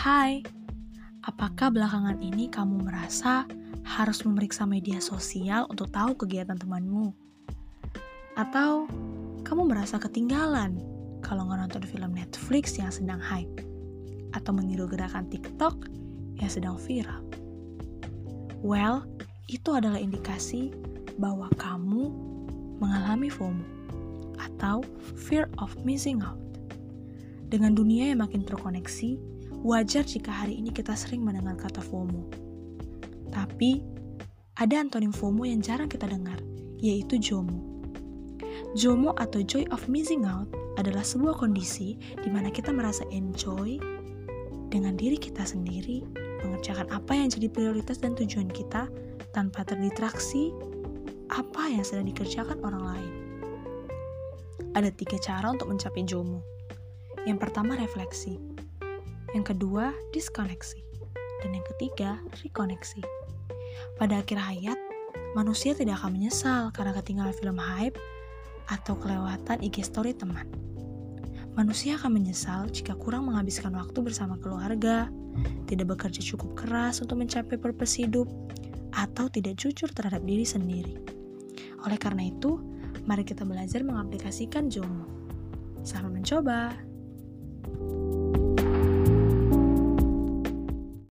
Hai, apakah belakangan ini kamu merasa harus memeriksa media sosial untuk tahu kegiatan temanmu? Atau kamu merasa ketinggalan kalau nonton film Netflix yang sedang hype? Atau meniru gerakan TikTok yang sedang viral? Well, itu adalah indikasi bahwa kamu mengalami FOMO atau Fear of Missing Out. Dengan dunia yang makin terkoneksi, wajar jika hari ini kita sering mendengar kata FOMO. Tapi, ada antonim FOMO yang jarang kita dengar, yaitu JOMO. JOMO atau Joy of Missing Out adalah sebuah kondisi di mana kita merasa enjoy dengan diri kita sendiri, mengerjakan apa yang jadi prioritas dan tujuan kita tanpa terdistraksi apa yang sedang dikerjakan orang lain. Ada tiga cara untuk mencapai JOMO. Yang pertama refleksi, yang kedua diskoneksi, dan yang ketiga rekoneksi. Pada akhir hayat, manusia tidak akan menyesal karena ketinggalan film hype atau kelewatan IG story teman. Manusia akan menyesal jika kurang menghabiskan waktu bersama keluarga, tidak bekerja cukup keras untuk mencapai purpose hidup, atau tidak jujur terhadap diri sendiri. Oleh karena itu, mari kita belajar mengaplikasikan JOMO. Selamat mencoba! Thank you